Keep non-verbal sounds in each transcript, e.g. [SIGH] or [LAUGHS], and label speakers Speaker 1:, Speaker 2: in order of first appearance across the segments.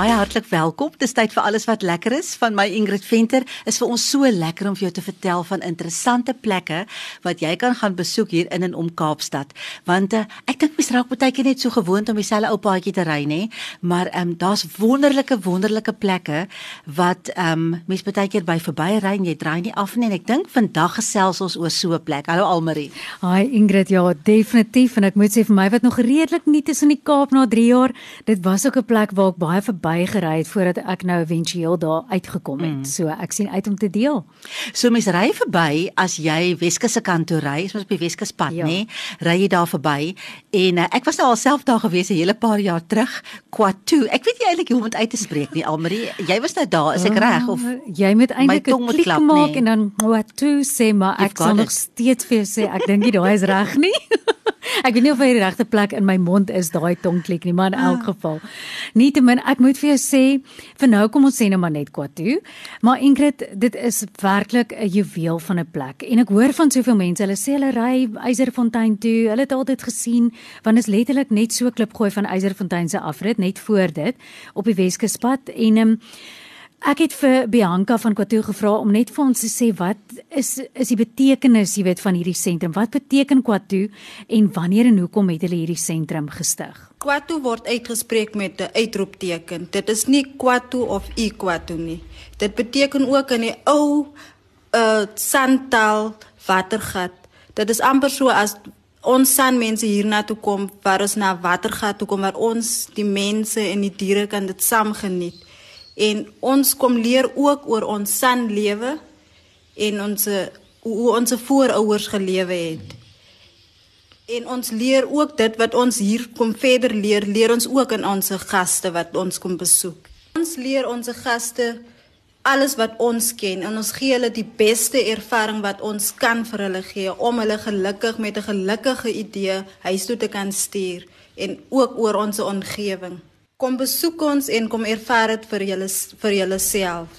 Speaker 1: Baie hartlik welkom. Dis tyd vir alles wat lekker is van my Ingrid Venter. Is vir ons so lekker om vir jou te vertel van interessante plekke wat jy kan gaan besoek hier in en om Kaapstad. Want uh, ek dink mens raak baie keer net so gewoond om dieselfde ou paadjie te ry, nê? Maar ehm um, daar's wonderlike wonderlike plekke wat ehm um, mens baie keer by verby ry en jy draai nie af nie en ek dink vandag gesels ons oor so 'n plek. Hallo Almarie.
Speaker 2: Hi Ingrid, ja, definitief en ek moet sê vir my wat nog redelik nuut is in die Kaap na 3 jaar, dit was ook 'n plek waar ek baie verbygery het voordat ek nou éventueel daar uitgekom het. Mm. So ek sien uit om te deel.
Speaker 1: So mens ry verby as jy Weskus se kant toe ry, is ons op die Weskuspad, ja. nê? Ry jy daar verby en uh, ek was nou alself daar gewees 'n hele paar jaar terug, Kwatu. Ek weet nie eintlik hoe om dit uit te spreek nie, Almarie. Jy was nou daar, is ek oh, reg of
Speaker 2: jy moet eintlik 'n klik klap, maak nee. en dan Kwatu sê maar ek sal nog steeds vir jou sê ek dink jy daai is reg nie. [LAUGHS] ek weet nie of hy die regte plek in my mond is daai tongklik nie, maar in elk ah. geval. Nietemin, ek moet vir jou sê, vir nou kom ons sê nou maar net Kwatu. Maar Ingrid, dit is werklik 'n juweel van 'n plek. En ek hoor van soveel mense, hulle sê hulle ry Eiserfontein toe. Hulle het altyd gesien want is letterlik net so klipgooi van Eiserfontein se afrit net voor dit op die Weskuspad en um, Ek het vir Bianca van Kwatu gevra om net vir ons te sê wat is is die betekenis, jy weet, van hierdie sentrum. Wat beteken Kwatu en wanneer en hoekom het hulle hierdie sentrum gestig?
Speaker 3: Kwatu word uitgespreek met 'n uitroepteken. Dit is nie Kwatu of Ikwatu nie. Dit beteken ook in die ou uh Santal watergat. Dit is amper so as ons san mense hiernatoe kom waar ons na watergat toe kom waar ons die mense en die diere kan dit saam geniet en ons kom leer ook oor ons san lewe en ons hoe ons voorouers gelewe het. En ons leer ook dit wat ons hier kom verder leer, leer ons ook in ons gaste wat ons kom besoek. Ons leer ons gaste alles wat ons ken en ons gee hulle die beste ervaring wat ons kan vir hulle gee om hulle gelukkig met 'n gelukkige idee huis toe te kan stuur en ook oor ons omgewing kom besoek ons en kom ervaar dit vir julle vir julleself.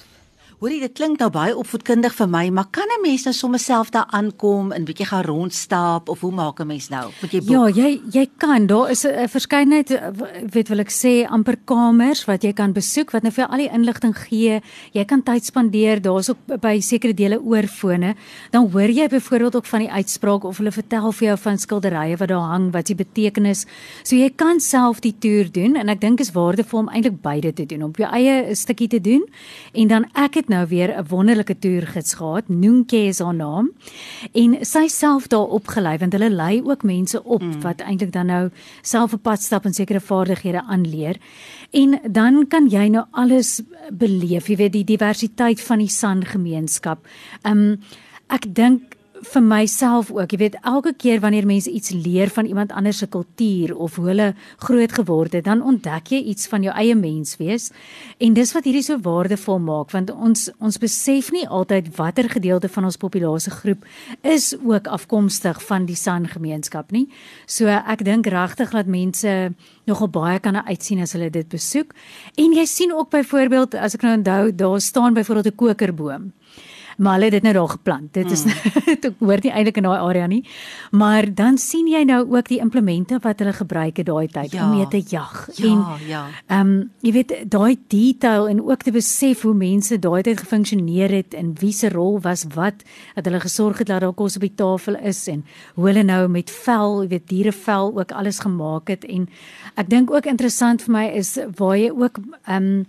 Speaker 1: Hoorie, dit klink nou baie opvoedkundig vir my, maar kan 'n mens nou sommer self daar aankom en bietjie gaan rondstap of hoe maak 'n mens nou? Moet jy boek?
Speaker 2: Ja, jy jy kan. Daar is 'n verskeidenheid weet wil ek sê amper kamers wat jy kan besoek wat nou vir al die inligting gee. Jy kan tyd spandeer. Daar's ook by sekere dele oorfone. Dan hoor jy byvoorbeeld ook van die uitspraak of hulle vertel vir jou van skilderye wat daar hang, wat se betekenis. So jy kan self die toer doen en ek dink is waardevol om eintlik beide te doen, op jou eie 'n stukkie te doen en dan ek het nou weer 'n wonderlike toergids gehad. Noonke is haar naam. En sy self daar opgelei want hulle lei ook mense op mm. wat eintlik dan nou self 'n pad stap en sekere vaardighede aanleer. En dan kan jy nou alles beleef, jy weet die diversiteit van die San gemeenskap. Um ek dink vir myself ook, jy weet, elke keer wanneer mense iets leer van iemand anders se kultuur of hoe hulle groot geword het, dan ontdek jy iets van jou eie menswees. En dis wat hierdie so waardevol maak, want ons ons besef nie altyd watter gedeelte van ons populasiegroep is ook afkomstig van die San gemeenskap nie. So ek dink regtig dat mense nogal baie kan uitsien as hulle dit besoek. En jy sien ook byvoorbeeld as ek nou onthou, daar staan byvoorbeeld 'n kokerboom maar hulle het dit nou daar geplant. Dit is mm. [LAUGHS] dit hoort nie eintlik in daai area nie. Maar dan sien jy nou ook die implemente wat hulle gebruik het daai tyd ja. om mee te jag.
Speaker 1: Ja, en ja.
Speaker 2: Ehm um, jy weet daai detail en ook te besef hoe mense daai tyd gefunksioneer het en wie se rol was wat dat hulle gesorg het dat daar kos op die tafel is en hoe hulle nou met vel, jy weet dierevel ook alles gemaak het en ek dink ook interessant vir my is waar jy ook ehm um,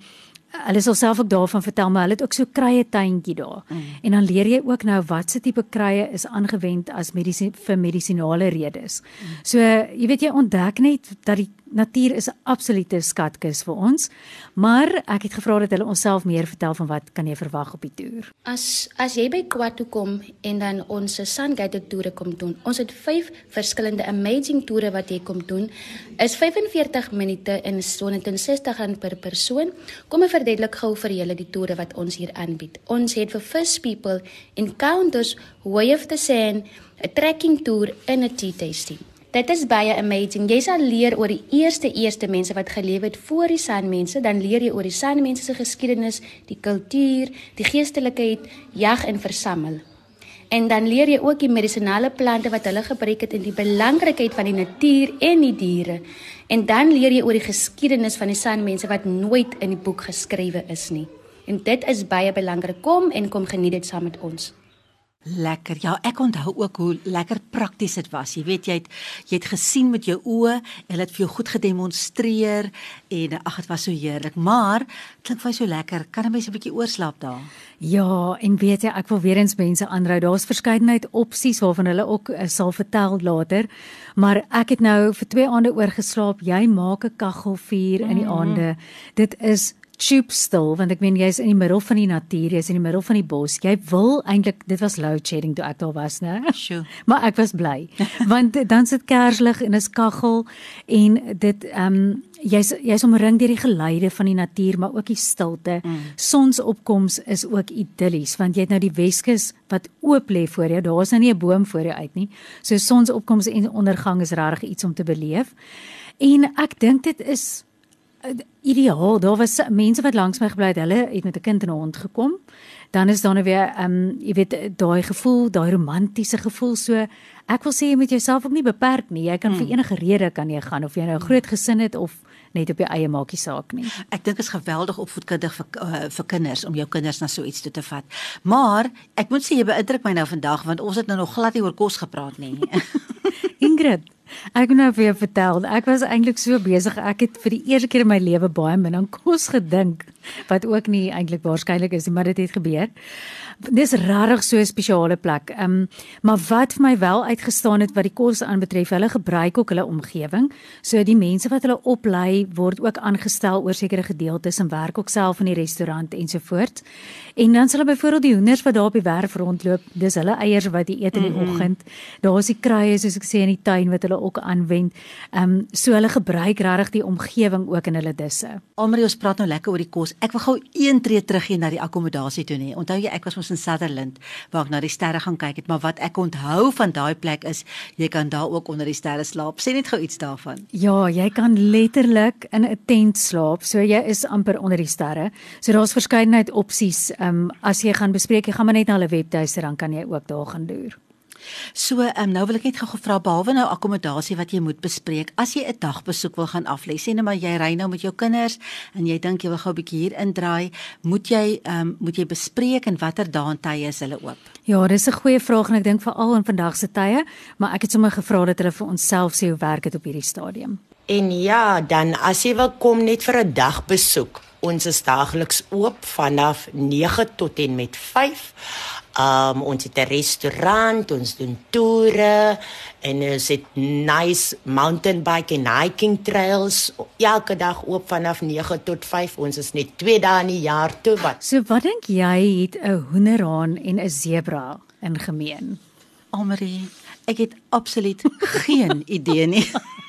Speaker 2: hulle sal self ook daarvan vertel maar hulle het ook so krye tuintjie daar. Mm. En dan leer jy ook nou watse tipe krye is aangewend as medisine vir medisinale redes. Mm. So jy weet jy ontdek net dat die natuur is 'n absolute skatkis vir ons. Maar ek het gevra dat hulle onsself meer vertel van wat kan jy verwag op die toer.
Speaker 4: As as jy by Kwatu kom en dan ons Sun Guided toere kom doen. Ons het 5 verskillende amazing toere wat jy kom doen. Is 45 minute en R160 per persoon. Kom ek verduidelik gou vir julle die toere wat ons hier aanbied. Ons het vir First People Encounters Way of the Sand 'n trekking toer en 'n tea tasting. Dit is baie amazing. Jy sal leer oor die eerste eerste mense wat geleef het voor die sanmense, dan leer jy oor die sanmense se geskiedenis, die kultuur, die geestelikheid, jag en versamel. En dan leer jy ook die medisinale plante wat hulle gebruik het en die belangrikheid van die natuur en die diere. En dan leer jy oor die geskiedenis van die sanmense wat nooit in die boek geskrywe is nie. En dit is baie belangrik. Kom en kom geniet dit saam met ons.
Speaker 1: Lekker. Ja, ek onthou ook hoe lekker prakties dit was. Jy weet jy het jy het gesien met jou oë hulle het vir jou goed gedemonstreer en ag dit was so heerlik. Maar klink vir my so lekker. Kan 'n mens 'n bietjie oorslaap daar?
Speaker 2: Ja, en weet jy, ek wil weer eens mense aanraai. Daar's verskeidenheid opsies waarvan hulle ook uh, sal vertel later. Maar ek het nou vir 2 aande oorgeslaap. Jy maak 'n kaggelvuur in die
Speaker 1: Mhm.
Speaker 2: aande. Dit is tube stil want ek meen jy's in die middel van die natuur, jy's in die middel van die bos. Jy wil eintlik dit was load shedding toe ek daar was, né?
Speaker 1: Sjoe. [LAUGHS]
Speaker 2: Maar ek was bly want dan sit kerslig en is kaggel en dit ehm um, jy's jy's omring deur die geluide van die natuur maar ook die stilte. Mm. Sonsopkoms is ook idillies want jy het nou die Weskus wat oop lê voor jou. Daar's nou nie 'n boom voor jou uit nie. So sonsopkoms en ondergang is regtig iets om te beleef. En ek dink dit is ideaal. Daar was mense wat langs my gebly het. Hulle het met 'n kind en 'n hond gekom. Dan is daar nou weer ehm um, jy weet daai gevoel, daai romantiese gevoel so ek wil sê jy moet jouself ook nie beperk nie. Jy kan hmm. vir enige rede kan jy gaan of jy nou 'n groot gesin het of net op jou eie maakie saak nie.
Speaker 1: Ek dink is geweldig opvoedkundig vir uh, vir kinders om jou kinders na so iets toe te vat. Maar ek moet sê jy beïndruk my nou vandag want ons het nou nog glad nie oor kos gepraat nie. [LAUGHS]
Speaker 2: Ingrid, ek moet nou vir jou vertel, ek was eintlik so besig, ek het vir die eerste keer in my lewe baie min aan kos gedink wat ook nie eintlik waarskynlik is nie, maar dit het gebeur. Dis regtig so 'n spesiale plek. Ehm um, maar wat vir my wel uitgestaan het wat die kos aanbetref, hulle gebruik ook hulle omgewing. So die mense wat hulle oplei word ook aangestel oor sekere gedeeltes en werk ook self in die restaurant ensovoorts. En dan sal hulle byvoorbeeld die hoenders wat daar op die werf rondloop, dis hulle eiers wat die eet in die mm -hmm. oggend. Daar is die kruie soos ek sê in die tuin wat hulle ook aanwend. Ehm um, so hulle gebruik regtig die omgewing ook in hulle disse.
Speaker 1: Almarie ons praat nou lekker oor die kos. Ek wil gou een tree teruggee na die akkommodasie toe nie. Onthou jy ek was mos in Sutherland waar ek na die sterre gaan kyk het, maar wat ek onthou van daai plek is jy kan daar ook onder die sterre slaap. Sê net gou iets daarvan.
Speaker 2: Ja, jy kan letterlik in 'n tent slaap. So jy is amper onder die sterre. So daar's verskeidenheid opsies. Ehm um, as jy gaan bespreek, jy gaan maar net na hulle webtuiste dan kan jy ook daar gaan loer.
Speaker 1: So, ehm um, nou wil ek net gou vra behalwe nou akkommodasie wat jy moet bespreek. As jy 'n dagbesoek wil gaan aflê, sê net maar jy ry nou met jou kinders en jy dink jy wil gou 'n bietjie hier indraai, moet jy ehm um, moet jy bespreek en watter dae en tye is hulle oop?
Speaker 2: Ja, dis 'n goeie vraag en ek dink veral in vandag se tye, maar ek het sommer gevra dat hulle vir onsself sê hoe werk dit op hierdie stadium.
Speaker 5: En ja, dan as jy wil kom net vir 'n dagbesoek. Ons is daagliks oop vanaf 9 tot en met 5. Um ons het 'n restaurant, ons doen toere en ons het nice mountain bike en hiking trails elke dag oop vanaf 9 tot 5. Ons is net 2 dae in die jaar toe wat.
Speaker 2: So wat dink jy het 'n hoenderhaan en 'n zebra in gemeen?
Speaker 1: Almarie, ek het absoluut geen idee nie. [LAUGHS]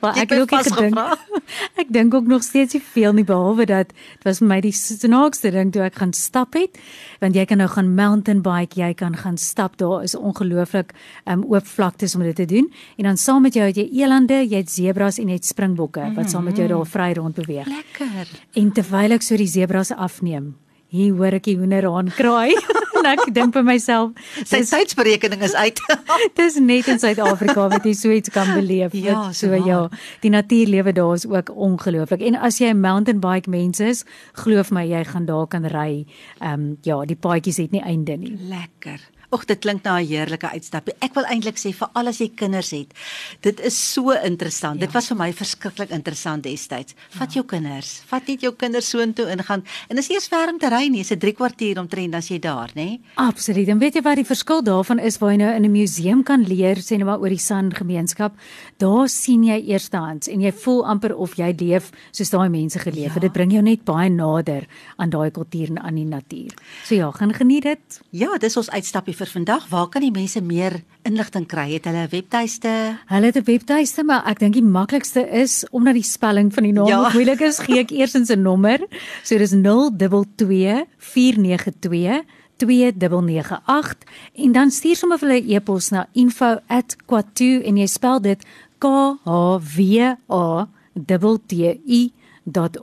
Speaker 2: Maar ek het ook gedink. [LAUGHS] Ek dink ook nog steeds nie veel nie behalwe dat dit was vir my die snaakste ding toe ek gaan stap het, want jy kan nou gaan mountain bike, jy kan gaan stap. Daar is ongelooflik um, oop vlaktes om dit te doen. En dan saam met jou het jy elande, jy het zebras en jy het springbokke wat saam met jou daar vry rond beweeg.
Speaker 1: Lekker.
Speaker 2: En terwyl ek so die zebras afneem, hier hoor ek die hoenderhaan kraai. [LAUGHS] en ek dink by myself, [LAUGHS]
Speaker 1: Sy tydsberekening is uit. [LAUGHS]
Speaker 2: dis net in Suid-Afrika wat jy so iets kan beleef.
Speaker 1: Ja,
Speaker 2: so
Speaker 1: so
Speaker 2: ja. Die natuurlewe daar is ook ongelooflik. En as jy 'n mountain bike mens is, glo my jy gaan daar kan ry. Ehm um, ja, die paadjies het nie einde nie.
Speaker 1: Lekker. Ag, dit klink na 'n heerlike uitstapie. Ek wil eintlik sê vir al as jy kinders het, dit is so interessant. Ja. Dit was vir my verskriklik interessant destyds. Vat ja. jou kinders, vat net jou kinders soontoe ingaan. En jy eers ferm te ry nie, is dit 3 kwartier omtrent as jy daar, nê?
Speaker 2: Absoluut. En weet jy wat die verskil daarvan is waar jy nou in 'n museum kan leer, sê nou maar oor die San gemeenskap. Daar sien jy eerstehands en jy voel amper of jy leef soos daai mense geleef het. Ja. Dit bring jou net baie nader aan daai kultuur en aan die natuur. So ja, gaan geniet dit.
Speaker 1: Ja, dis ons uitstapie vir vandag. Waar kan die mense meer inligting kry? Het hulle 'n webtuiste?
Speaker 2: Hulle het 'n webtuiste, maar ek dink die maklikste is omdat die spelling van die naam ja. moeilik is, gee ek eers 'n nommer. So dis 022 492 2998 en dan stuur sommer vir hulle e-pos na info@kwatu en jy spel dit K H W A T T I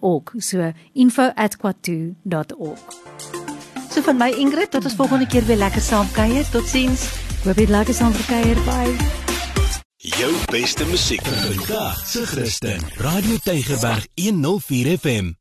Speaker 2: .org so info@kwatu.org
Speaker 1: So van my Ingrid tot ons volgende keer weer lekker saam kuier. Totsiens.
Speaker 2: Hoop jy lekker saam kuier. Bye.
Speaker 6: Jou beste musiek vir vandag. Se Christen. Radio Tygerberg 104 FM.